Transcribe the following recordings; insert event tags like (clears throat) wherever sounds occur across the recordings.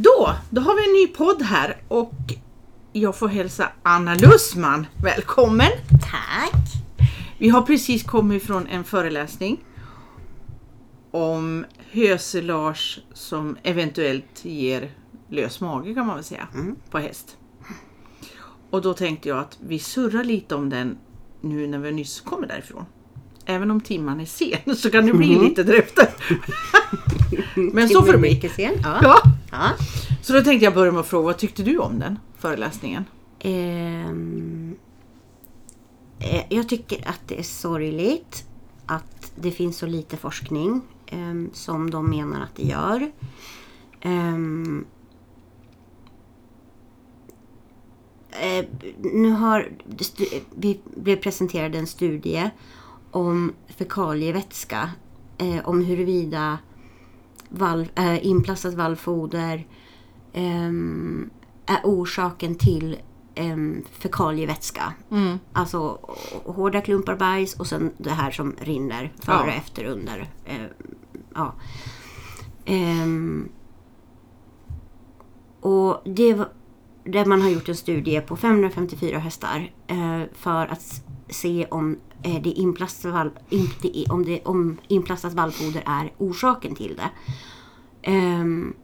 Då, då har vi en ny podd här och jag får hälsa Anna Lussman välkommen. Tack! Vi har precis kommit från en föreläsning om hösilage som eventuellt ger lös mage kan man väl säga på häst. Och då tänkte jag att vi surrar lite om den nu när vi nyss kommer därifrån. Även om timman är sen (laughs) så kan det bli lite därefter. (laughs) Men så får det bli. Sen. Ja. Ja. Ja. Så då tänkte jag börja med att fråga, vad tyckte du om den föreläsningen? Eh, jag tycker att det är sorgligt att det finns så lite forskning ehm, som de menar att det gör. Eh, nu har vi blev presenterade en studie om fekalievätska. Eh, om huruvida valv, eh, inplastat vallfoder ehm, är orsaken till um, fekalievätska. Mm. Alltså hårda klumpar bajs och sen det här som rinner före, Ja. efter, under. Eh, ja. Ehm, och det var, där man har gjort en studie på 554 hästar eh, för att se om eh, det inplastat, om, det, om inplastat vallfoder är orsaken till det. Ehm,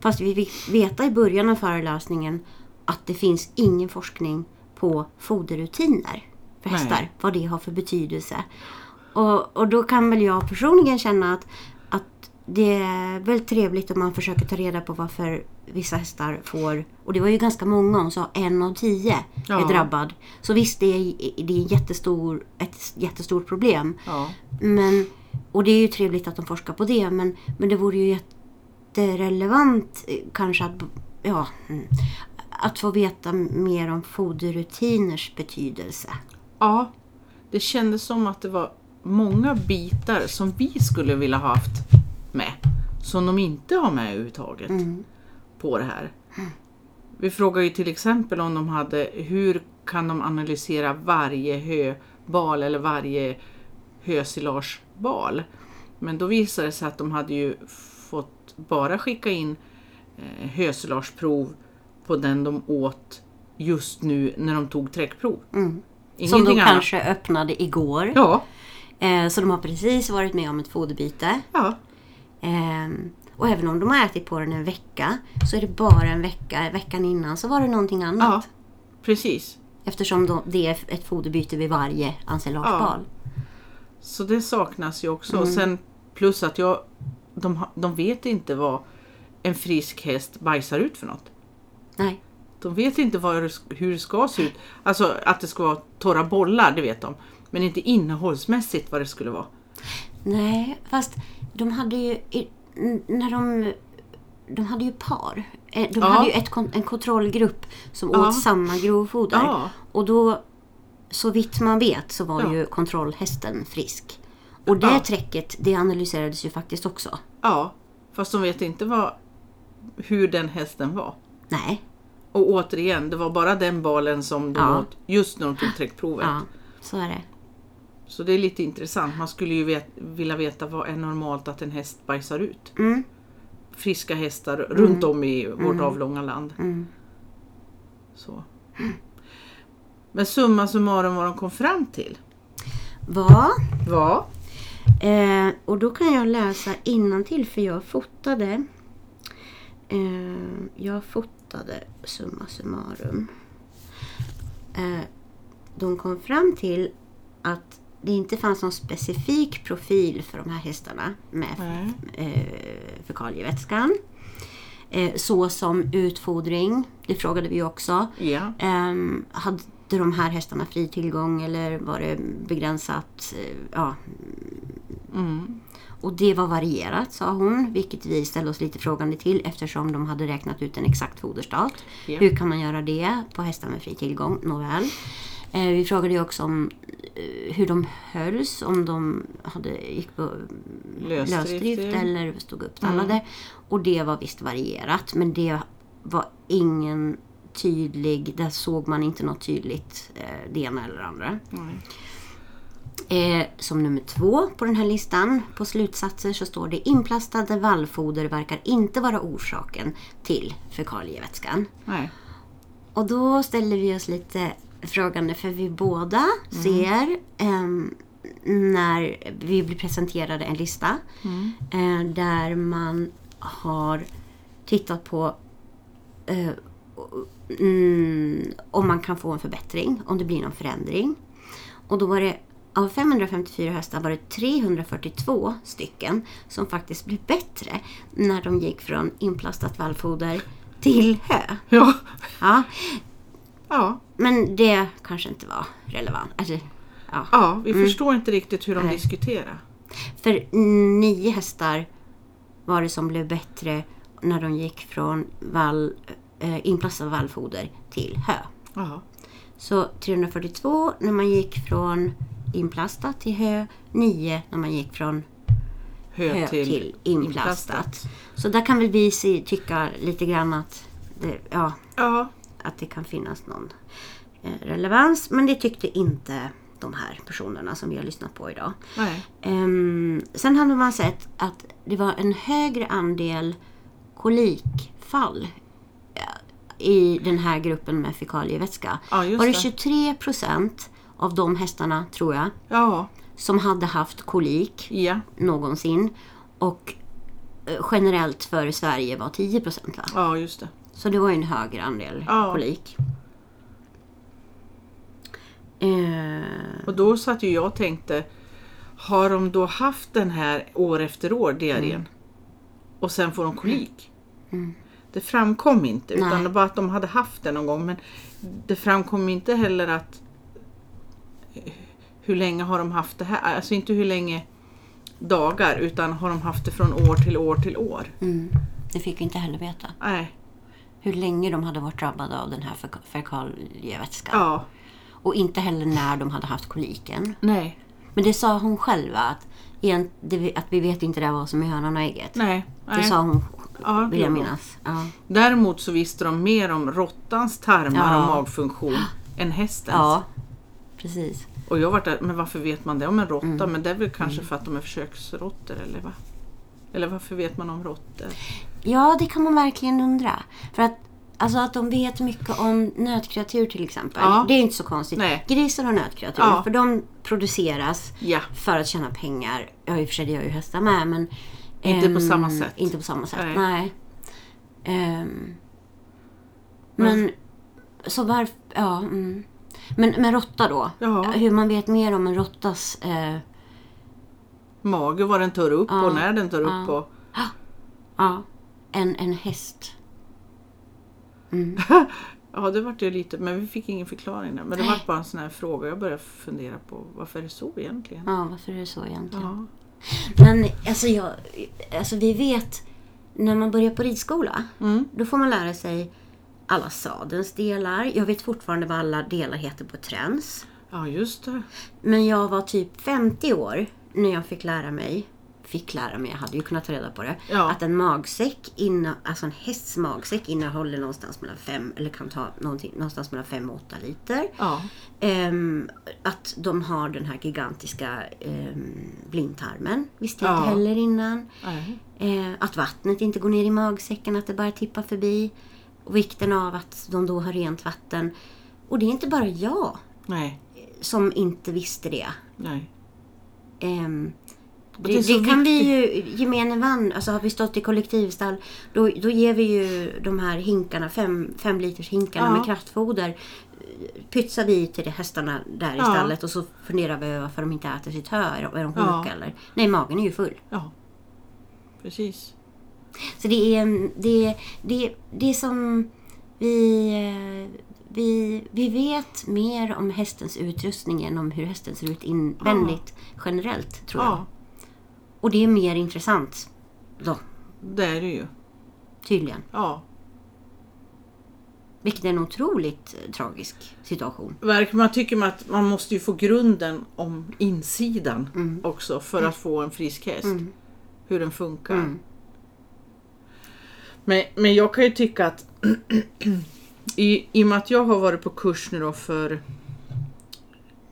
fast vi fick veta i början av föreläsningen att det finns ingen forskning på foderrutiner för Nej. hästar. Vad det har för betydelse. Och, och då kan väl jag personligen känna att, att det är väldigt trevligt om man försöker ta reda på varför vissa hästar får, och det var ju ganska många, hon sa en av tio Ja. är drabbad. Så visst, det är, det är en jättestor, ett jättestort problem. Ja. Men, och det är ju trevligt att de forskar på det, men, men det vore ju jätterelevant eh, kanske att, ja, mm, att få veta mer om foderrutiners betydelse. ja, det kändes som att det var många bitar som vi skulle vilja ha haft med. Som de inte har med överhuvudtaget på det här. Vi frågar ju till exempel om de hade, hur kan de analysera varje höbal eller varje hösilagebal? Men då visade det sig att de hade ju fått bara skicka in eh, hösilageprov på den de åt just nu när de tog träckprov. Som Ingenting de annat. kanske öppnade igår. Ja, Eh, så de har precis varit med om ett foderbyte. ja, Ehm, och även om de har ätit på den en vecka så är det bara en vecka. Veckan innan så var det någonting ja, annat. precis. Eftersom de, det är ett foderbyte vid varje ensilagebal. Så det saknas ju också. Mm. Och sen plus att jag, de, de vet inte vad en frisk häst bajsar ut för något. Nej. De vet inte vad hur det ska se ut. Alltså att det ska vara torra bollar, det vet de. Men inte innehållsmässigt vad det skulle vara. Nej, fast de hade ju... När de... De hade ju par. Eh, De Ja. hade ju ett, en kontrollgrupp som Ja. åt samma grovfoder. Ja. Och då, så vitt man vet, så var ju kontrollhästen frisk. Och det Ja. träcket, det analyserades ju faktiskt också. Ja, fast de vet inte vad, hur den hästen var. Nej. Och återigen, det var bara den balen som de åt just när de tog träckprovet. Ja, så är det. Så det är lite intressant. Man skulle ju vet, vilja veta vad är normalt att en häst bajsar ut. Mm. Friska hästar runt om i vårt avlånga land. Mm. Så. Men summa summarum vad de kom fram till Vad? var... Eh, och då kan jag läsa till för jag fotade. Eh, jag fotade summa summarum. Eh, de kom fram till att det inte fanns någon specifik profil för de här hästarna med eh, fekalievätskan. Eh, så som utfodring, det frågade vi också. Ja. Ehm, hade de här hästarna fri tillgång eller var det begränsat? Eh, ja. Mm. Och det var varierat sa hon, vilket vi ställde oss lite frågande till eftersom de hade räknat ut en exakt foderstat. Ja. Hur kan man göra det på hästar med fri tillgång? Nåväl. Eh, vi frågade ju också om eh, hur de hölls, om de hade, gick på Lösdrift, eller stod upptallade. Och det var visst varierat, men det var ingen tydlig, där såg man inte något tydligt eh, det ena eller det andra. Nej. Eh, som nummer två på den här listan på slutsatser så står det inplastade vallfoder verkar inte vara orsaken till fekalievätskan. Nej. Och då ställer vi oss lite frågande för vi båda ser ehm, när vi blir presenterade en lista eh, där man har tittat på mm, om man kan få en förbättring, om det blir någon förändring. Och då var det av 554 hästar var det 342 stycken som faktiskt blev bättre när de gick från inplastat vallfoder till hö. Ja. Ja, Ja. men det kanske inte var relevant. Alltså, ja. ja, vi förstår inte riktigt hur de Mm. Nej. diskuterar. För nio hästar var det som blev bättre när de gick från vall, eh, inplastat vallfoder till hö. Ja. Så 342 när man gick från inplastat till hö, 9 när man gick från Hö, hö till, till, inplastat. Så där kan väl vi se, tycka lite grann att det, ja, Ja. Att det kan finnas någon eh, relevans. Men det tyckte inte de här personerna som vi har lyssnat på idag. Ehm, sen hade man sett att det var en högre andel kolikfall eh, i den här gruppen med fekalievätska. Ja, var det det. 23 procent av de hästarna, tror jag, Ja. som hade haft kolik Ja. någonsin. Och eh, generellt för Sverige var 10 procent. Ja, just det. Så det var ju en högre andel Ja. kolik. Eh, Och då satt ju jag och tänkte, har de då haft den här år efter år, diarrén? Mm. Och sen får de kolik? Det framkom inte, utan Nej. det var att de hade haft det någon gång. Men det framkom inte heller att eh, hur länge har de haft det här? Alltså inte hur länge dagar, utan har de haft det från år till år till år? mm, det fick vi inte heller veta. Nej. Hur länge de hade varit drabbade av den här fek- fekalievätskan. Ja. Och inte heller när de hade haft koliken. Nej. Men det sa hon själva att, det, att vi vet inte det vad som är hönan och ägget. Nej. Det Nej. sa hon, Ja, vill jag ja. minnas. Ja. Däremot så visste de mer om råttans tarmar Ja. och magfunktion (gasps) än hästens. ja, precis. Och jag var där, men varför vet man det om en råtta? Mm. Men det är väl kanske för att de är försöksråttor eller va? Eller varför vet man om råttor? Ja, det kan man verkligen undra. För att, alltså att de vet mycket om nötkreatur till exempel. Ja. Det är inte så konstigt. Nej. Grisar har nötkreatur. Ja. För de produceras Ja, för att tjäna pengar. Ja, i och för sig det gör ju hästar med. Men, Inte på ehm, samma sätt. Inte på samma sätt, Nej. nej. Ehm, men, så varför... Ja. Mm. Men, men råtta då? Ja. Hur man vet mer om en råttas... Eh, mage vad den tar upp och när den tar upp. Och, ja, (gasps) en, en häst. Mm. (laughs) ja, det vart ju lite, men vi fick ingen förklaring där. Men det var bara en sån här fråga. Jag började fundera på varför är det så egentligen? Ja, varför är det så egentligen? Ja. (laughs) Men alltså, jag, alltså vi vet, när man börjar på ridskola, Mm. då får man lära sig alla sadelns delar. Jag vet fortfarande vad alla delar heter på träns. ja, just det. Men jag var typ 50 år när jag fick lära mig, fick lära mig, jag hade ju kunnat ta reda på det, Ja. att en magsäck, inna, alltså en hästs magsäck innehåller någonstans mellan fem, eller kan ta någonstans mellan 5 och 8 liter. Ja, Ehm, att de har den här gigantiska um, blindtarmen, visste jag Ja. inte heller innan. Eh, att vattnet inte går ner i magsäcken, att det bara tippar förbi. Och vikten av att de då har rent vatten. Och det är inte bara jag nej, som inte visste det. nej. Ehm, det det, det kan vi ju, gemene man, alltså har vi stått i kollektivstall, då, då ger vi ju de här hinkarna, fem, fem liters hinkarna Ja. med kraftfoder, pytsar vi till de hästarna där i Ja. stallet och så funderar vi över varför de inte äter sitt hö. Är de, är de sjuka Ja. eller? Nej, magen är ju full. Ja, precis. Så det är det, det, det som vi, eh, vi, vi vet mer om hästens utrustning än om hur hästen ser ut invändigt generellt, tror jag. Ja, Och det är mer intressant då, det är det ju. tydligen. Ja. Vilket är en otroligt eh, tragisk situation. Verkligen, man tycker att man måste ju få grunden om insidan Mm. också för att få en frisk häst. Mm. Hur den funkar. Mm. Men, men jag kan ju tycka att (clears throat) i, i och med att jag har varit på kurs nu då för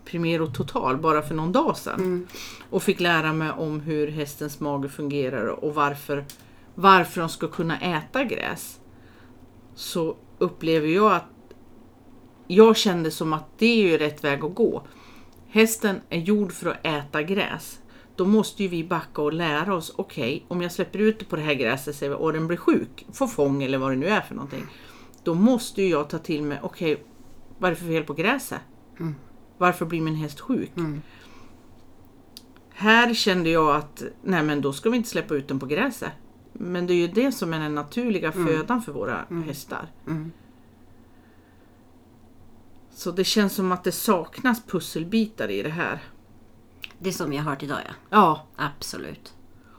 Primero Total bara för någon dag sedan. Mm. Och fick lära mig om hur hästens mage fungerar och varför, varför de ska kunna äta gräs. Så upplever jag att jag kände som att det är ju rätt väg att gå. Hästen är gjord för att äta gräs. Då måste ju vi backa och lära oss, okej, om jag släpper ut det på det här gräset säger vi, och den blir sjuk, får fång eller vad det nu är för någonting. Då måste ju jag ta till mig, okej, vad är det för fel på gräset? Varför blir min häst sjuk? Här kände jag att, nej men då ska vi inte släppa ut den på gräset. Men det är ju det som är den naturliga födan för våra hästar. Mm. Så det känns som att det saknas pusselbitar i det här. Det som jag har hört idag ja. Ja, Absolut.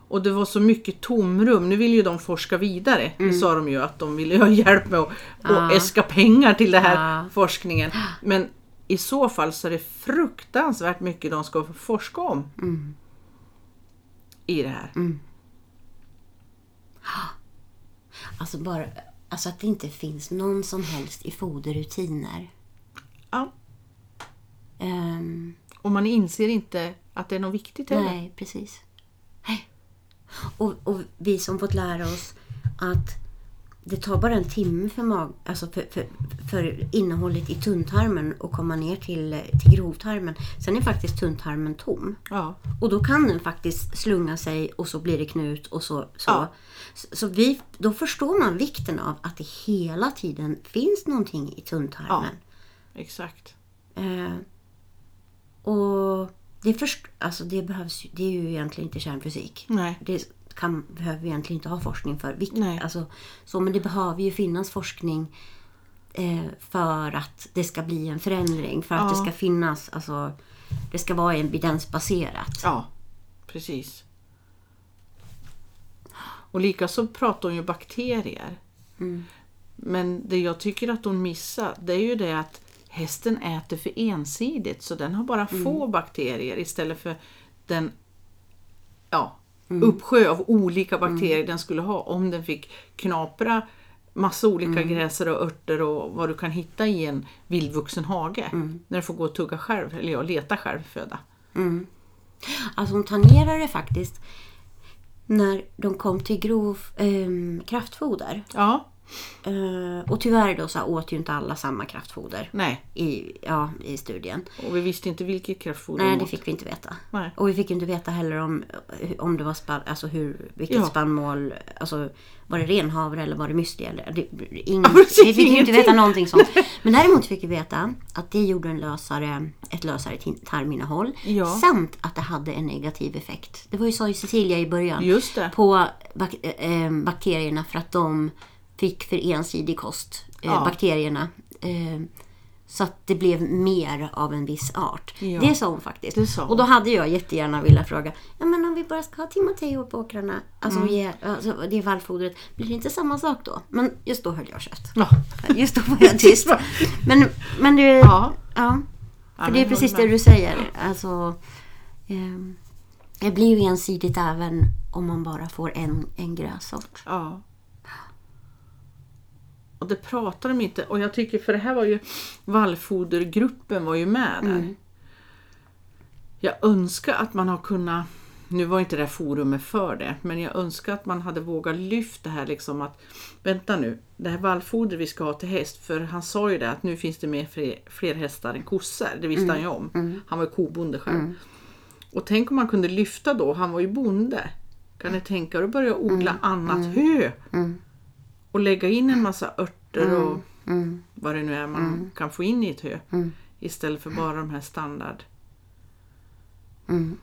Och det var så mycket tomrum. Nu vill ju de forska vidare. Det sa de ju att de ville ha hjälp med att att äska pengar till den här forskningen. Men i så fall så är det fruktansvärt mycket de ska forska om. I det här. Alltså bara alltså att det inte finns någon som helst i foderrutiner. Ja. Ehm, Och man inser inte att det är något viktigt heller. nej, precis. Nej. Och, och vi som fått lära oss att det tar bara en timme för, mag, alltså för, för, för innehållet i tunntarmen att komma ner till, till grovtarmen. Sen är faktiskt tunntarmen tom. Ja. Och då kan den faktiskt slunga sig och så blir det knut och så. så. Ja. Så, så vi, då förstår man vikten av att det hela tiden finns någonting i tunntarmen. Exakt. Eh, och det, först, alltså det, behövs, det är ju egentligen inte kärnfysik. Nej. Det kan, behöver vi egentligen inte ha forskning för. Vilk, Nej. Alltså, så, men det behöver ju finnas forskning eh, för att det ska bli en förändring. För att Ja. det ska finnas, alltså, det ska vara evidensbaserat. Ja, precis. Och likaså pratar hon ju bakterier. Men det jag tycker att hon missar, det är ju det att hästen äter för ensidigt. Så den har bara få bakterier istället för den ja, uppsjö av olika bakterier den skulle ha om den fick knapra massa olika gräser och örter och vad du kan hitta i en vildvuxen hage. När du får gå och tugga själv, eller ja, leta själv föda. Alltså hon tangerar det faktiskt när de kom till grov ehm, kraftfoder. Ja, Eh, och tyvärr då så åt ju inte alla samma kraftfoder nej. i, ja, i studien. Och vi visste inte vilket kraftfoder Nej, de det fick vi inte veta. Nej. Och vi fick inte veta heller om, om det var spann, alltså hur, vilket Ja. spannmål, alltså var det renhavre eller var det müsli eller det, ing, Ja, Vi fick ju inte veta någonting sånt. (laughs) Men däremot fick vi veta att det gjorde en lösare, ett lösare tarminnehåll. Ja. Samt att det hade en negativ effekt. Det var ju sa ju Cecilia i början. Just det. På bak, eh, bakterierna för att de fick för ensidig kost. Eh, Ja. Bakterierna. Eh, så att det blev mer av en viss art. Ja. Det sa hon faktiskt. Sa hon. Och då hade jag jättegärna velat fråga, ja men om vi bara ska ha Timoteo på åkrarna, alltså, Mm. ge, alltså det vallfodret, blir det inte samma sak då? Men just då höll jag käft. Ja. (laughs) Just då var jag (laughs) tyst. Men, men det, Ja. ja. För det är precis det du säger. Alltså, ehm, det blir ju ensidigt även om man bara får en, en grässort. Ja. Och det pratar de inte och jag tycker för det här var ju vallfodergruppen var ju med där. Mm. Jag önskar att man har kunnat, nu var inte det här forumet för det, men jag önskar att man hade vågat lyfta det här liksom att vänta nu, det här vallfoder vi ska ha till häst, för han sa ju det att nu finns det mer fler, fler hästar än kossor, det visste han ju om. Han var ju kobonde själv. Och tänk om man kunde lyfta då, han var ju bonde. Kan ni tänka er att börja odla annat hö? Och lägga in en massa örter och vad det nu är man kan få in i ett hö. Istället för bara de här standard. (coughs)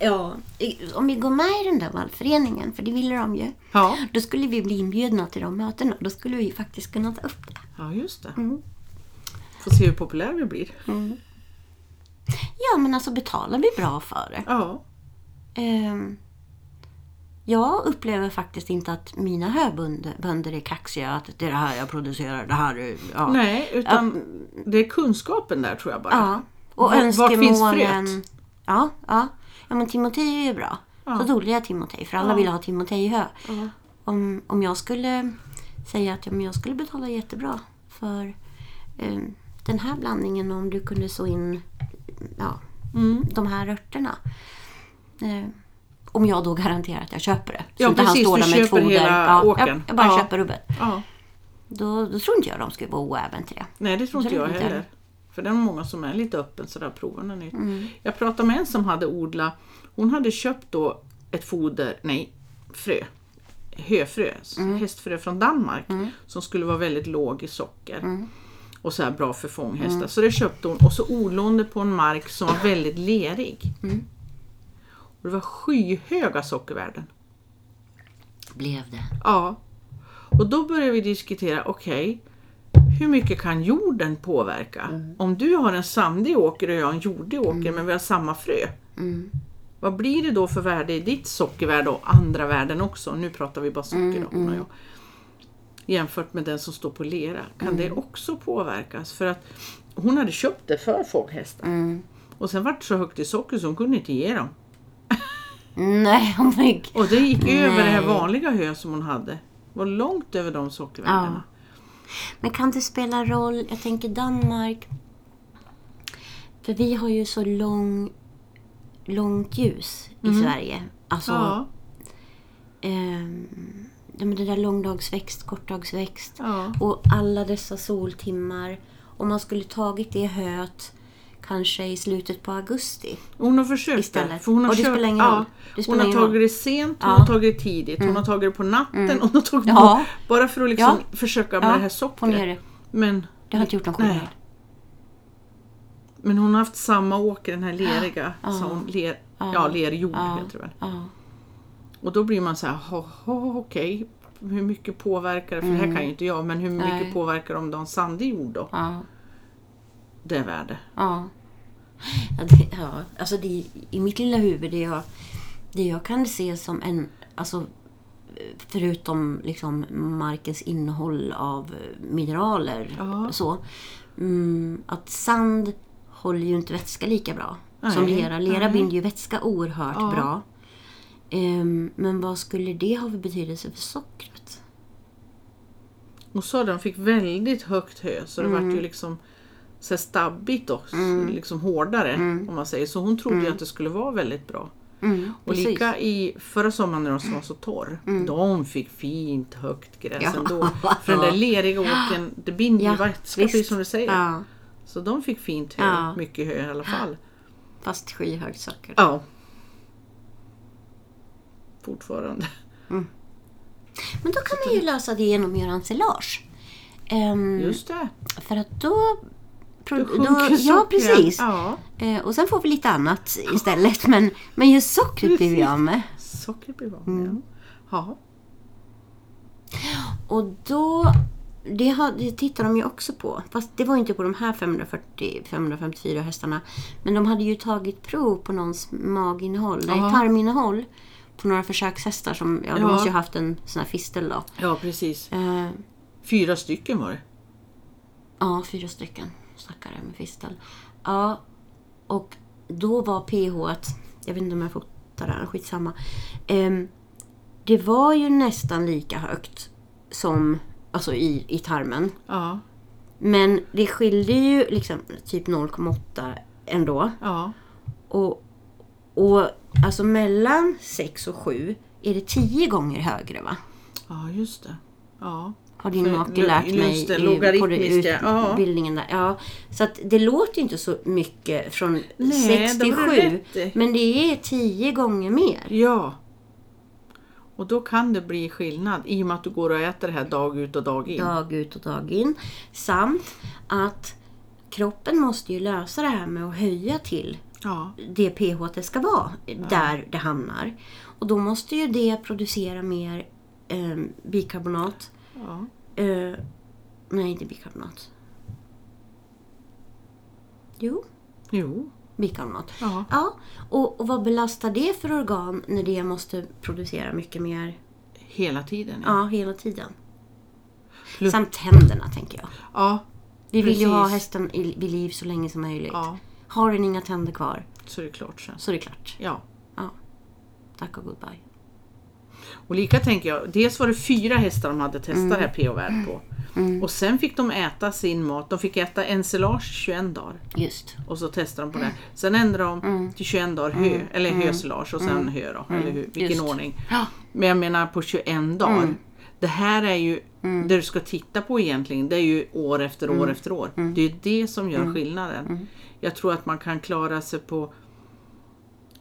Ja, i- om vi går med i den där vallföreningen, för det ville de ju. Ja, Då skulle vi bli inbjudna till de mötena. Då skulle vi faktiskt kunna ta upp det. ja just det. Får se hur populär vi blir. Ja, men alltså betalar vi bra för det? Ja, Ehm, jag upplever faktiskt inte att mina höbönder bönder är kaxiga. Att det är det här jag producerar, det här är... Ja. nej, utan det är kunskapen där tror jag bara. Ja, och Var- vart finns önskemålen. fröet? Ja, ja. ja, men Timotej är ju bra. Så dolde jag Timotej, för alla Ja. ville ha Timotej i hö. Ja. Om, om jag skulle säga att ja, men jag skulle betala jättebra för eh, den här blandningen om du kunde så in ja, Mm. de här örterna. Eh, om jag då garanterar att jag köper det. Så Ja, inte han precis, står du där med foder. hela Ja. Jag, jag bara Ja. köper rubbet. Ja. Då, då tror inte jag de skulle vara oäven till det. Nej, det tror inte jag heller. heller. För det är många som är lite öppen sådär, provar något nytt. Mm. Jag pratade med en som hade odlat, hon hade köpt då ett foder, nej, frö. Höfrö, Mm. hästfrö från Danmark som skulle vara väldigt låg i socker. Mm. Och så här bra för fånghästar. Så det köpte hon och så odlade hon det på en mark som var väldigt lerig. Mm. Och det var skyhöga sockervärden. Blev det. Ja. Och då började vi diskutera, okej, hur mycket kan jorden påverka? Mm. Om du har en sandig åker och jag har en jordig åker men vi har samma frö. Mm. Vad blir det då för värde i ditt sockervärde och andra värden också? Nu pratar vi bara socker då, hon och jag. Jämfört med den som står på lera. Kan det också påverkas? För att hon hade köpt det för fåghästar. Mm. Och sen vart det så högt i socker så hon kunde inte ge dem. Nej, oh my God. Och det gick över det här Nej. vanliga hö som hon hade. Det var långt över de sockervärdena. Men kan det spela roll, jag tänker Danmark. För vi har ju så lång, långt ljus i Sverige. Alltså Ja, ja, men det där långdagsväxt, kortdagsväxt. ja. Och alla dessa soltimmar. Om man skulle tagit det höet kanske i slutet på augusti. Hon har försökt Istället. För hon har Och det spelar ingen ja, roll. Det hon har tagit det sent, hon Ja. har tagit det tidigt, hon har tagit det på natten och (laughs) hon har tagit det Ja. på, bara för att liksom Ja. försöka med det här hon sockret. det. Men, Det har inte gjort någon skillnad. men hon har haft samma åker, den här leriga, Ja. så hon, ler, Ja. ja, lerjord Ja. heter det väl. Ja. Och då blir man så här, "Ha, ha, okej, hur mycket påverkar det? För det här kan ju inte jag, men hur mycket Mm. Nej. påverkar det om du har en sandig jord då? Det är värde. Ja. Ja, det, ja. Alltså det, I mitt lilla huvud, det jag, det jag kan se som en... Alltså, förutom liksom markens innehåll av mineraler. Ja. Så, mm, att sand håller ju inte vätska lika bra som Nej, lera. Lera nej. binder ju vätska oerhört Ja. bra. Ehm, men vad skulle det ha för betydelse för sockret? Och så den fick väldigt högt hö så det Mm. vart ju liksom så stabbigt då, liksom hårdare om man säger. Så hon trodde ju att det skulle vara väldigt bra. Mm, Och lika i förra sommaren när de var så torr, de fick fint högt gräs Ja. ändå. För den där (laughs) leriga åkern, det binder ju Ja, vätska precis som du säger. Ja, Så de fick fint hö, Ja. mycket hö i alla fall. fast skyhögt socker. Ja. Fortfarande. Men då kan man ju lösa det genom att göra ensilage. Ehm, Just det. För att då... Då då, ja, sockret. precis. Ja, Eh, och sen får vi lite annat istället. (laughs) Men, men just sockret blir vi av med. socker blir vanligt. Mm. Ja. Och då... Det, har, det tittar de ju också på. Fast det var inte på de här 540-554 hästarna. Men de hade ju tagit prov på någons maginnehåll, nej tarminnehåll. På några försökshästar som, ja de Ja. måste ju ha haft en sån här fistel då. ja, precis. Eh, Fyra stycken var det. Ja, fyra stycken stackare med fistel. Ja, och då var pH, -et, jag vet inte om jag fotar det, här, skitsamma. Ehm, det var ju nästan lika högt som alltså i, i tarmen. Ja, Men det skilde ju liksom typ 0,8 ändå. ja. Och, och alltså mellan 6 och 7 är det 10 gånger högre va? Ja, just det. Ja. Har din make lärt mig det, på ja. Ja. utbildningen där. Ja, så att det låter inte så mycket från Nej, 6 det till har du 7. rätt i. Men det är 10 gånger mer. Ja. Och då kan det bli skillnad i och med att du går och äter det här dag ut och dag in. Dag ut och dag in. Samt att kroppen måste ju lösa det här med att höja till Ja, det pH det ska vara där det hamnar. Och då måste ju det producera mer eh, bikarbonat. Ja. Eh, nej, inte bikarbonat. Jo, Jo. bikarbonat. Ja. Ja, och, och vad belastar det för organ när det måste producera mycket mer Hela tiden. ja, hela tiden? Plus- Samt tänderna, tänker jag. Ja, Vi vill ju ha hästen i, vid liv så länge som möjligt. ja. Har den inga tänder kvar Så är det klart sen. så är det klart. Ja. Tack och goodbye. Och lika tänker jag, dels var det fyra hästar de hade testat det här pH-värdet på. Och sen fick de äta sin mat. De fick äta ensilage 21 dagar. Just. Och så testade de på det. Sen ändrade de Mm. till 21 dagar hö, eller hösilage och sen hö då. Eller hur, vilken Just. ordning. Men jag menar på 21 dagar. Det här är ju det du ska titta på egentligen. Det är ju år efter år efter år. Det är det som gör skillnaden. Jag tror att man kan klara sig på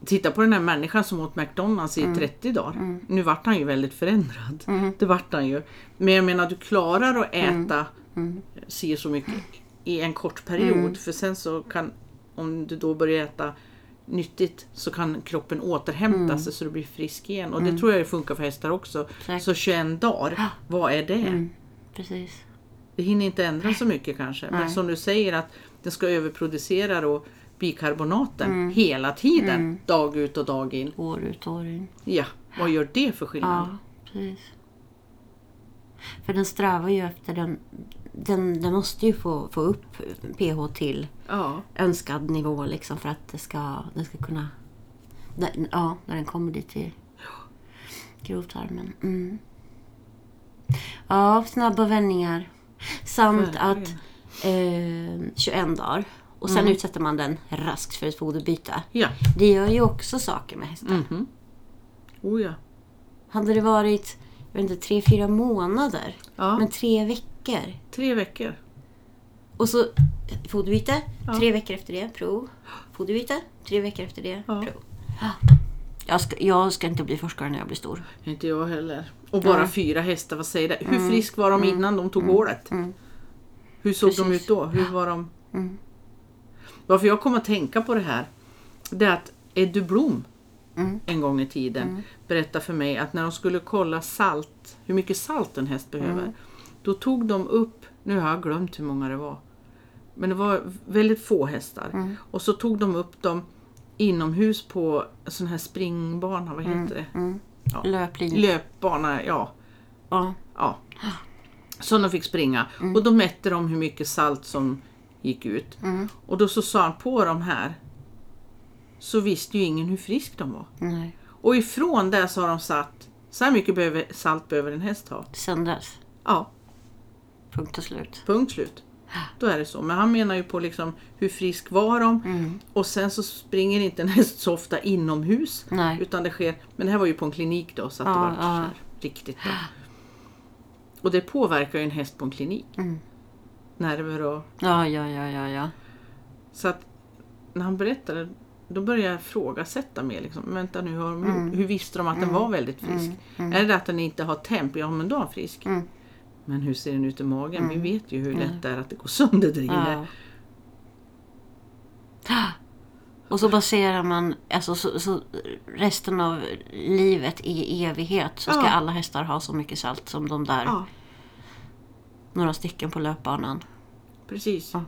Titta på den här människan som åt McDonalds i 30 dagar. Nu vart han ju väldigt förändrad. Det vart han ju. Men jag menar du klarar att äta si så mycket i en kort period. För sen så kan, om du då börjar äta nyttigt så kan kroppen återhämta sig så du blir frisk igen. Och det tror jag funkar för hästar också. Exakt. Så 21 dagar, vad är det? Precis. Det hinner inte ändra så mycket kanske. Men Nej. som du säger att den ska överproducera då bikarbonaten hela tiden. Dag ut och dag in. År ut och år in. Ja, vad gör det för skillnad? Ja, precis. För den strävar ju efter den... Den, den måste ju få, få upp pH till Ja. önskad nivå liksom för att det ska, den ska kunna... när- Ja, när den kommer dit till grovtarmen. Mm. Ja, snabba vändningar. Samt att eh, 21 dagar. Och sen utsätter man den raskt för ett foderbyte. Ja. Det gör ju också saker med hästar. Mhm. Oh ja. Hade det varit, jag vet inte, tre, fyra månader. Ja. Men tre veckor. Tre veckor. Och så foderbyte, Ja. tre veckor efter det, prov. Foderbyte, tre veckor efter det, Ja. prov. Jag ska, jag ska inte bli forskare när jag blir stor. Inte jag heller. Och bara fyra hästar, vad säger det? Hur frisk var de innan de tog hålet? Hur såg de Precis. ut då? Hur var de? Mm. Varför jag kommer att tänka på det här, det är att Edu Blom Mm. en gång i tiden berättade för mig att när de skulle kolla salt, hur mycket salt en häst behöver, Mm. då tog de upp, nu har jag glömt hur många det var, men det var väldigt få hästar. Mm. Och så tog de upp dem inomhus på sån här springbana, vad heter det? Ja. Löplinje. Löpbana, ja. ja. ja. Som de fick springa. Och då mätte de hur mycket salt som gick ut. Och då så sa han på de här så visste ju ingen hur frisk de var. Nej. Och ifrån det så har de satt så här mycket behöver, salt behöver en häst ha. Sen dess. Ja, Punkt och slut. punkt slut. Då är det så. Men han menar ju på liksom hur frisk var de? Och sen så springer inte en häst så ofta inomhus. Nej. Utan det sker, men det här var ju på en klinik då så att det Ja, var ja. riktigt bra. Och det påverkar ju en häst på en klinik. Mm. Nerver och... Ja, ja, ja, ja, ja. Så att när han berättade då började jag ifrågasätta mer. Liksom. Vänta nu, hur, gjort? hur visste de att den var väldigt frisk? Är det att den inte har temp? Ja men då är den frisk. Mm. Men hur ser den ut i magen? Vi vet ju hur lätt det är att det går sönder där inne. Ja. Och så baserar man alltså, så, så resten av livet i evighet så ska Ja. alla hästar ha så mycket salt som de där Ja, några stycken på löpbanan. precis. Ja.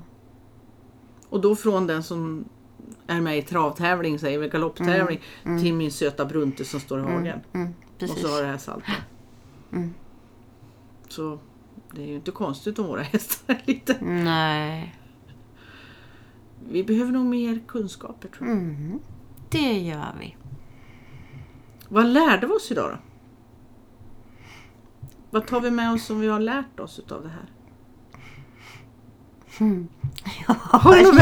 Och då från den som är med i travtävling, säger vi, galopptävling, till min söta Brunte som står i hagen. Mm, Och så har det här saltet. Mm. Så det är ju inte konstigt om våra (laughs) hästar är lite... Nej. Vi behöver nog mer kunskaper tror jag. Mm. Det gör vi. Vad lärde vi oss idag då? Vad tar vi med oss som vi har lärt oss utav det här? (laughs) Med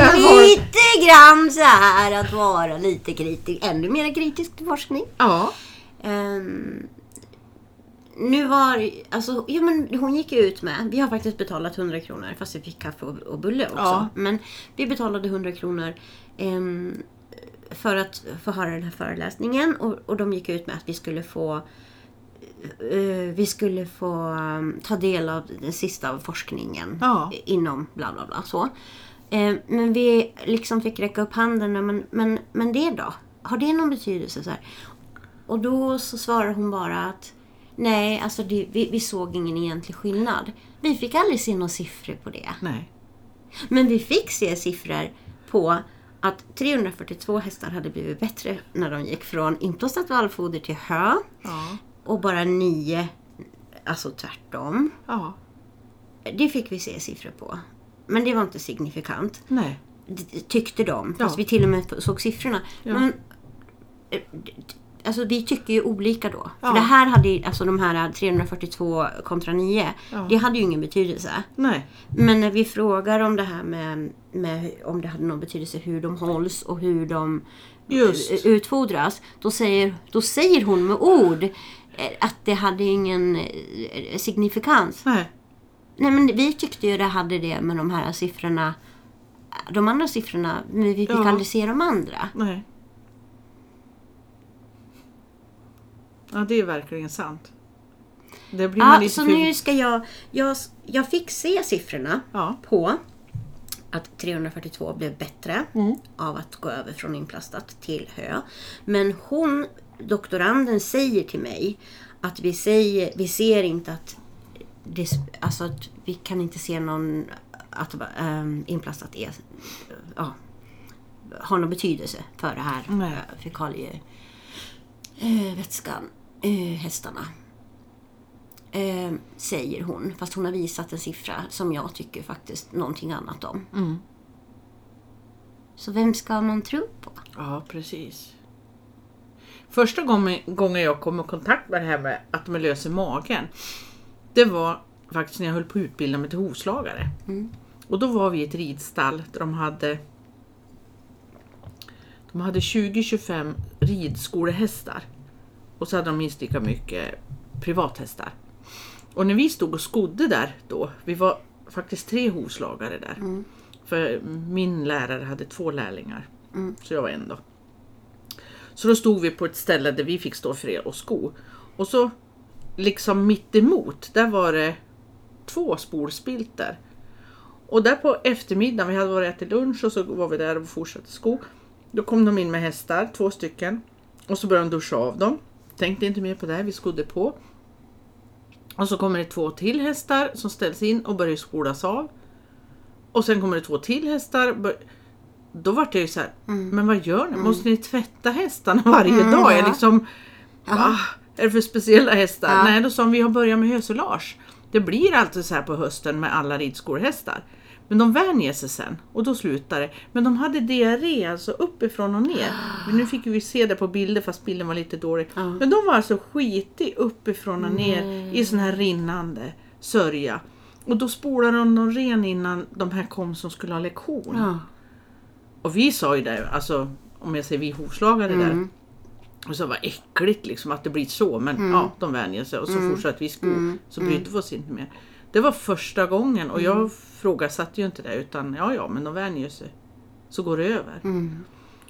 varit- Lite grann så här att vara lite kritisk, ännu mer kritisk till forskning. Ja. Ehm, nu var, alltså, ja men hon gick ut med, vi har faktiskt betalat 100 kronor fast vi fick kaffe och, och bulle också. Ja. Men vi betalade 100 kronor ehm, för att få höra den här föreläsningen och, och de gick ut med att vi skulle få vi skulle få um, ta del av den sista forskningen Ja. inom bla bla bla. Så. Eh, men vi liksom fick räcka upp handen. Men, men, men det då? Har det någon betydelse? Så här? Och då så svarar hon bara att nej, alltså det, vi, vi såg ingen egentlig skillnad. Vi fick aldrig se några siffror på det. Nej. Men vi fick se siffror på att 342 hästar hade blivit bättre när de gick från inplastat vallfoder till hö. Ja. Och bara nio, alltså tvärtom. Ja. Det fick vi se siffror på. Men det var inte signifikant. Nej. Det tyckte de. Fast Ja. vi till och med såg siffrorna. Ja. Men, eh, alltså vi tycker ju olika då. Ja. För det här hade ju, alltså de här 342 kontra 9, Ja. det hade ju ingen betydelse. Nej. Men när vi frågar om det här med, med om det hade någon betydelse hur de hålls och hur de Just. utfodras. Då säger, då säger hon med ord att det hade ingen eh, signifikans. Nej. Nej men vi tyckte ju det hade det med de här siffrorna. De andra siffrorna, men vi fick Ja. aldrig se de andra. Nej. Ja, det är verkligen sant. Det blir man Ja, så för... nu ska jag, jag... Jag fick se siffrorna Ja. på att 342 blev bättre Mm. av att gå över från inplastat till hö. Men hon, doktoranden, säger till mig att vi, säger, vi ser inte att det, alltså att vi kan inte se någon att ähm, inplastat är, ja, har någon betydelse för det här Nej. äh, fekalievätskan, äh, vätskan, äh, hästarna. Eh, säger hon, fast hon har visat en siffra som jag tycker faktiskt någonting annat om. Mm. Så vem ska man tro på? Ja, precis. Första gången, jag kom i kontakt med det här med att de är lös i magen. Det var faktiskt när jag höll på att utbilda mig till hovslagare. Mm. Och då var vi i ett ridstall där de hade de hade 20-25 ridskolehästar. Och så hade de minst lika mycket privathästar. Och när vi stod och skodde där då, vi var faktiskt tre hovslagare där. Mm. För min lärare hade två lärlingar. Mm. Så jag var en då. Så då stod vi på ett ställe där vi fick stå för och sko. Och så liksom mitt emot, där var det två spolspilter. Och där på eftermiddagen, vi hade varit och ätit lunch och så var vi där och fortsatte sko. Då kom de in med hästar, två stycken. Och så började de duscha av dem. Tänkte inte mer på det, vi skodde på. Och så kommer det två till hästar som ställs in och börjar spolas av. Och sen kommer det två till hästar. bör- då vart jag ju så här, men vad gör ni? Måste ni tvätta hästarna (laughs) varje Mm, dag? ja. Liksom, va? Är det för speciella hästar? Ja. Nej, då sa vi har börjat med hösolage. Det blir alltid så här på hösten med alla ridskolehästar. Men de vänjer sig sen och då slutar det. Men de hade diarré alltså uppifrån och ner. Men nu fick vi se det på bilder fast bilden var lite dålig. Ja. Men de var alltså skitig uppifrån och ner i sån här rinnande sörja. Och då spolade de dem ren innan de här kom som skulle ha lektion. Ja. Och vi sa ju det, alltså om jag säger vi hovslagare där. Mm. Och så var äckligt liksom att det blir så men Mm. ja, de vänjer sig och så fortsatte vi sko. Så brydde vi oss inte mer. Det var första gången och Mm. jag frågasatte ju inte det utan ja ja men de vänjer sig. Så går det över. Mm.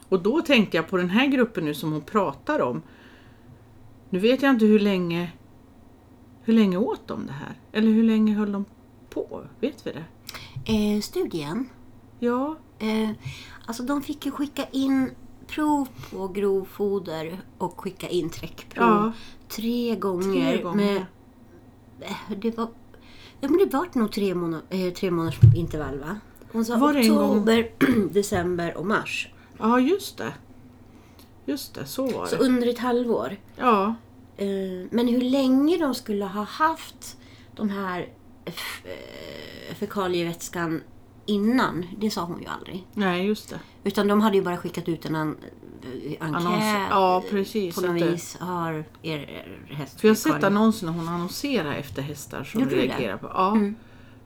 Och då tänkte jag på den här gruppen nu som hon pratar om. Nu vet jag inte hur länge hur länge åt de det här? Eller hur länge höll de på? Vet vi det? Eh, studien. Ja, Eh, alltså de fick ju skicka in prov på grovfoder och skicka in träckprov Ja. tre gånger. tre gånger. Med, eh, det var, ja, men det var nog tre, månader, eh, tre månaders intervall va? Hon sa Var oktober, (clears throat) december och mars. Ja, just det. Just det, så var Så det. under ett halvår. Ja, Eh, Men hur länge de skulle ha haft de här f- eh, fekalievätskan innan, det sa hon ju aldrig. nej just det. Utan de hade ju bara skickat ut en an, eh, enkät. Annons- ja, precis, På något vis har er, er häst För jag har sett annonsen när hon annonserar efter hästar som Gjorde reagerar på. Ja. Mm.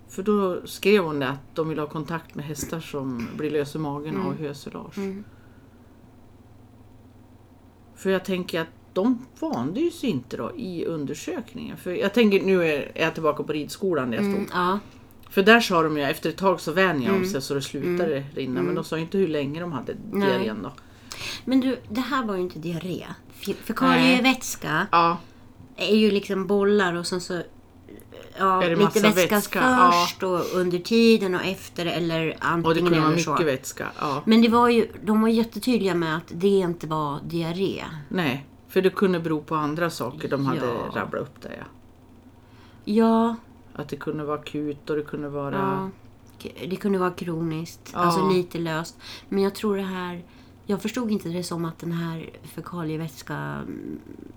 För då skrev hon det att de vill ha kontakt med hästar som blir lös i magen av hösilage. Mm. För jag tänker att de vande sig inte då i undersökningen. För jag tänker, nu är jag tillbaka på ridskolan där jag stod. Mm, ja. För där sa de ju efter ett tag så vänjer de sig så det slutar rinna. Men de sa ju inte hur länge de hade Mm. Diarrén då. Men du, det här var ju inte diarré. Fe- Fekalievätska Ja, är ju liksom bollar och sen så ja, lite massa vätska, vätska? Ja. först och under tiden och efter eller och det antingen kunde eller så. mycket vätska. Ja. Men det var ju, de var jättetydliga med att det inte var diarré. Nej, för det kunde bero på andra saker de hade Ja. rabblat upp där. Ja. Ja, Att det kunde vara akut och det kunde vara... ja. Det kunde vara kroniskt, Ja. alltså lite löst. Men jag tror det här, jag förstod inte det som att den här fekalievätska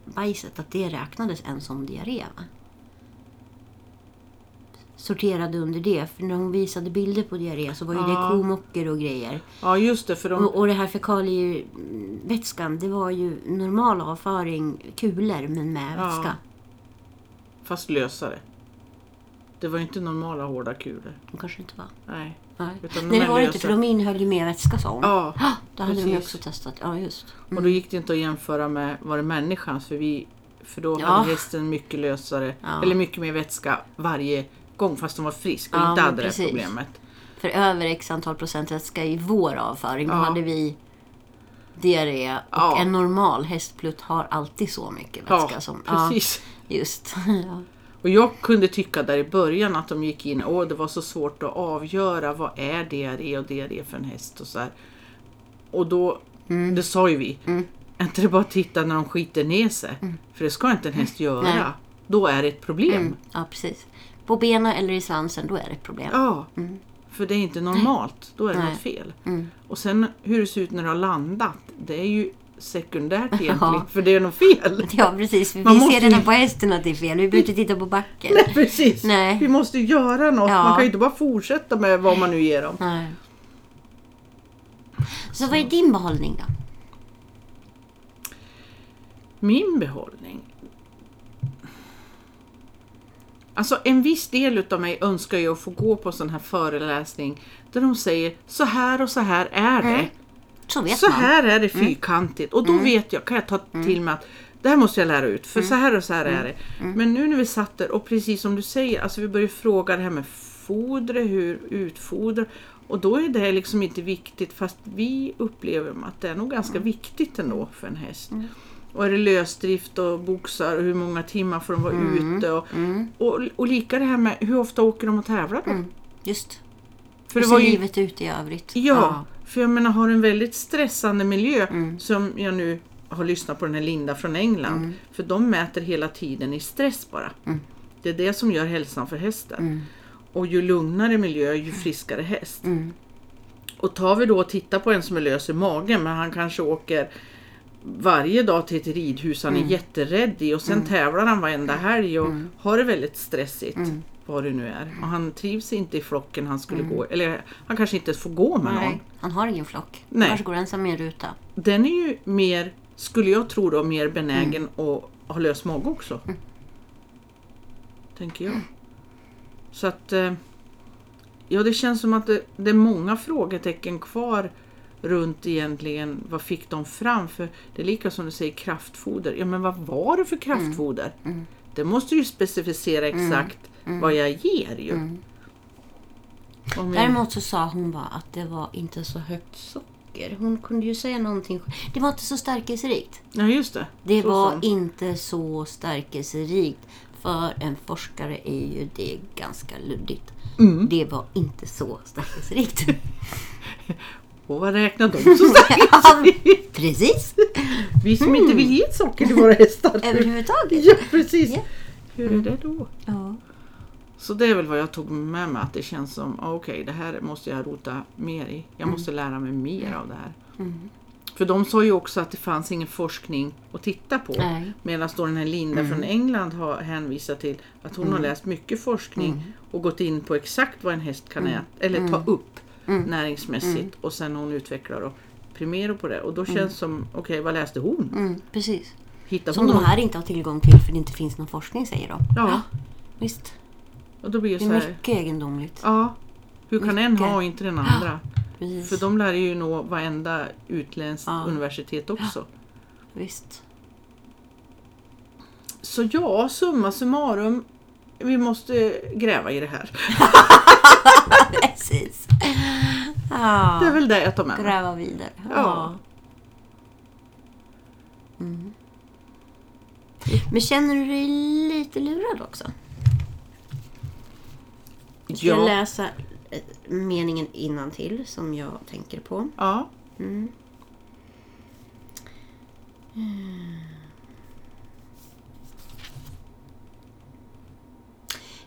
bajset, att det räknades än som diarré va? sorterade under det. För när hon visade bilder på diarré så var ju Ja. det komocker och grejer. Ja, just det. För de, Och, och det här fekalievätskan, det var ju normal avföring, kulor men med Ja. vätska. Fast lösare. Det var ju inte normala hårda kulor. Det kanske inte var. Nej. Nej, Utan de Nej det var det inte för de innehöll ju mer vätska sa hon. Ja, Då hade de precis. också testat. Ja, just. och då gick det inte att jämföra med var det människans för, vi, för då Ja. hade hästen mycket lösare, Ja. eller mycket mer vätska varje gång fast de var frisk och Ja, inte hade det precis. problemet. För över x antal procent vätska i vår avföring, då Ja. hade vi diarré. Och Ja. en normal hästplutt har alltid så mycket vätska. Ja, som, precis. Just. (laughs) Och jag kunde tycka där i början att de gick in, åh det var så svårt att avgöra vad är diarré och diarré för en häst och så här. Och då, Mm. det sa ju vi, är inte det bara att titta när de skiter ner sig? För det ska inte en häst göra. Nej. Då är det ett problem. Mm, ja, precis. På benen eller i svansen, då är det ett problem. Ja, för det är inte normalt. Då är det Nej. något fel. Mm. Och sen hur det ser ut när du har landat, det är ju sekundärt (laughs) egentligen, Ja. för det är något fel. (laughs) Ja, precis. Vi Man ser måste redan ju- på hästen att det är fel. Vi behöver inte titta på backen. Nej, precis. Nej. Vi måste göra något. Ja. Man kan ju inte bara fortsätta med vad man nu ger dem. Nej. Så vad är din behållning då? Min behållning? Alltså en viss del utav mig önskar ju att få gå på sån här föreläsning där de säger så här och så här är det. Mm. Så vet Så man. Mm. här är det fyrkantigt och då vet jag, kan jag ta till mig att det här måste jag lära ut för Mm. så här och så här är det. Men nu när vi satt där och precis som du säger, alltså vi började fråga det här med fodret, hur utfodra och då är det liksom inte viktigt fast vi upplever att det är nog ganska viktigt ändå för en häst. Och är det lösdrift och boxar och hur många timmar får de vara ute och, och, och lika det här med hur ofta åker de och tävlar då? Mm, just. För Hur det var ser ju, livet ut i övrigt? Ja, för jag menar har en väldigt stressande miljö Mm. som jag nu har lyssnat på den här Linda från England. Mm. För de mäter hela tiden i stress bara. Det är det som gör hälsan för hästen. Mm. Och ju lugnare miljö ju friskare häst. Mm. Och tar vi då och tittar på en som är lös i magen men han kanske åker varje dag till ett ridhus han är Mm. jätterädd i och sen tävlar han varenda helg och har det väldigt stressigt. Mm. Vad det nu är. Och han trivs inte i flocken han skulle gå Eller han kanske inte får gå med någon. Nej, han har ingen flock. Nej. Han kanske går ensam i en ruta. Den är ju mer, skulle jag tro då, mer benägen Mm. att ha lös mage också. Tänker jag. Så att... eh, Ja, det känns som att det, det är många frågetecken kvar runt egentligen vad fick de fram? För det är lika som du säger kraftfoder. Ja, men vad var det för kraftfoder? Mm. Det måste ju specificera exakt vad jag ger ju. Om jag- Däremot så sa hon bara att det var inte så högt socker. Hon kunde ju säga någonting. Det var inte så stärkelserikt. Ja, just det. Det Så var sa hon. inte så stärkelserikt. För en forskare är ju det ganska luddigt. Mm. Det var inte så stärkelserikt. Och (laughs) vad räknar de som Ja, Precis. Vi som inte vill ge socker till våra hästar. Överhuvudtaget. Ja, precis. Ja. Hur är det då? Ja. Så det är väl vad jag tog med mig, att det känns som, ah, okej, det här måste jag rota mer i. Jag måste lära mig mer av det här. För de sa ju också att det fanns ingen forskning att titta på. Medan då den här Linda från England har hänvisat till att hon har läst mycket forskning och gått in på exakt vad en häst kan äta, eller ta upp näringsmässigt. Och sen hon utvecklar och Primero på det. Och då känns det som, okej vad läste hon? Mm, precis. Hittar Som hon de här inte har tillgång till för det inte finns någon forskning säger de. Ja, Visst. Och då blir det Det så är här, mycket egendomligt. ja, hur kan en Mycket. ha och inte den andra? (gasps) Precis. För de lär ju nå varenda utländskt Ja. universitet också. Visst. Så ja, summa summarum. Vi måste gräva i det här. (laughs) Precis. Ja. Det är väl det jag tar med mig. Gräva vidare. Ja. Mm. Men känner du dig lite lurad också? Ska jag Ja. läsa eh, meningen innan till som jag tänker på? ja. Mm.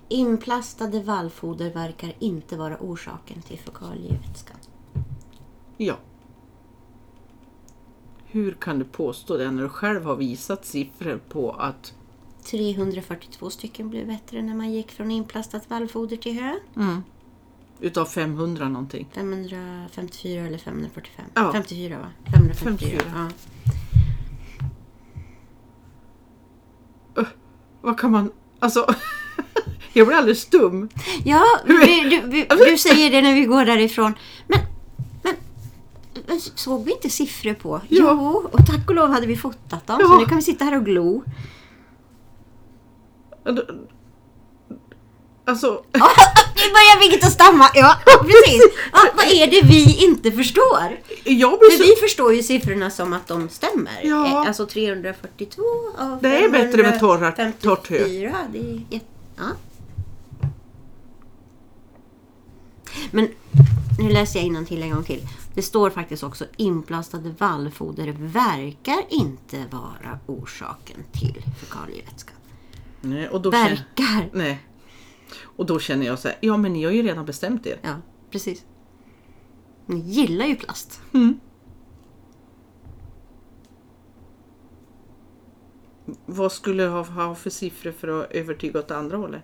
Inplastade vallfoder verkar inte vara orsaken till fekalievätskan. Ja. Hur kan du påstå det när du själv har visat siffror på att 342 stycken blev bättre när man gick från inplastat vallfoder till hö. Mm. Utav 500 någonting. 554 eller 545? Ja. 54 va? 554. 54. Ja. Vad kan man... Alltså... (laughs) jag blir alldeles stum. Ja, du, du, du, säger det när vi går därifrån. Men, men, såg vi inte siffror på? Ja. Jo, och tack och lov hade vi fotat dem. Så Ja. nu kan vi sitta här och glo. Alltså... Nu börjar Birgitta stamma. Ja, precis. Ja, (laughs) vad är det vi inte förstår? Jag blir För så... vi förstår ju siffrorna som att de stämmer. Ja. Eh, Alltså 342 av Det är bättre med torra- 554, torrt hö. Det är. Ja. Men nu läser jag till en gång till. Det står faktiskt också inplastade vallfoder verkar inte vara orsaken till fekalievätskan. Nej, och då känner... Verkar! Nej. Och då känner jag så här, ja men ni har ju redan bestämt er. Ja, precis. Ni gillar ju plast. Mm. Vad skulle jag ha, ha för siffror för att övertyga åt andra hållet?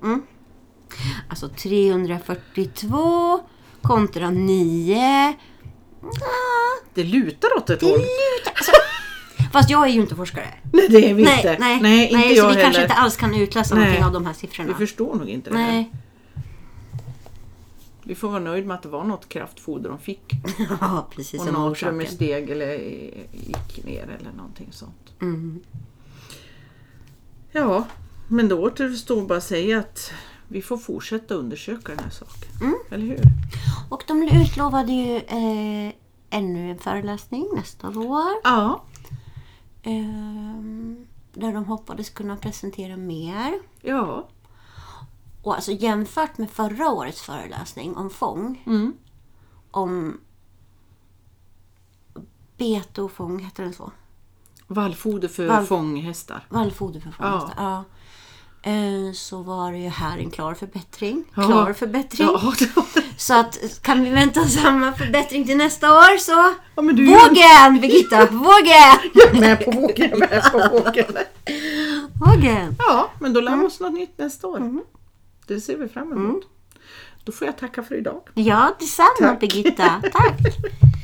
Alltså 342 kontra 9. Det lutar åt ett Det håll. lutar... Alltså, fast jag är ju inte forskare. Nej, det är vi Nej, inte. nej, nej, inte nej, så vi kanske heller. inte alls kan utläsa Nej. någonting av de här Vi siffrorna. förstår nog inte det här. Nej. Vi får vara nöjd med att det var något kraftfoder de fick. (laughs) Ja, precis Och som natrium i steg eller gick ner eller någonting sånt. Mm. Ja, men då återstår bara att säga att vi får fortsätta undersöka den här saken. Mm. Eller hur? Och de utlovade ju eh, ännu en föreläsning nästa vår. Ja. Ehm, där de hoppades kunna presentera mer. Ja. Och alltså jämfört med förra årets föreläsning om fång. Mm. Om bete och fång, heter den så? Vallfoder för Vall- fånghästar. Vallfoder för Ja. fångster. Ja. Eh, Så var det ju här en klar förbättring. Ja. Klar förbättring. Ja, det. Så att kan vi vänta samma förbättring till nästa år så... Ja, Vågen Birgitta! Vågen! Jag är med på vågen, jag är med på vågen. Vågen! Ja, men då lär Mm. vi oss något nytt nästa år. Det ser vi fram emot. Då får jag tacka för idag. Ja, detsamma Tack. Birgitta. Tack! (laughs)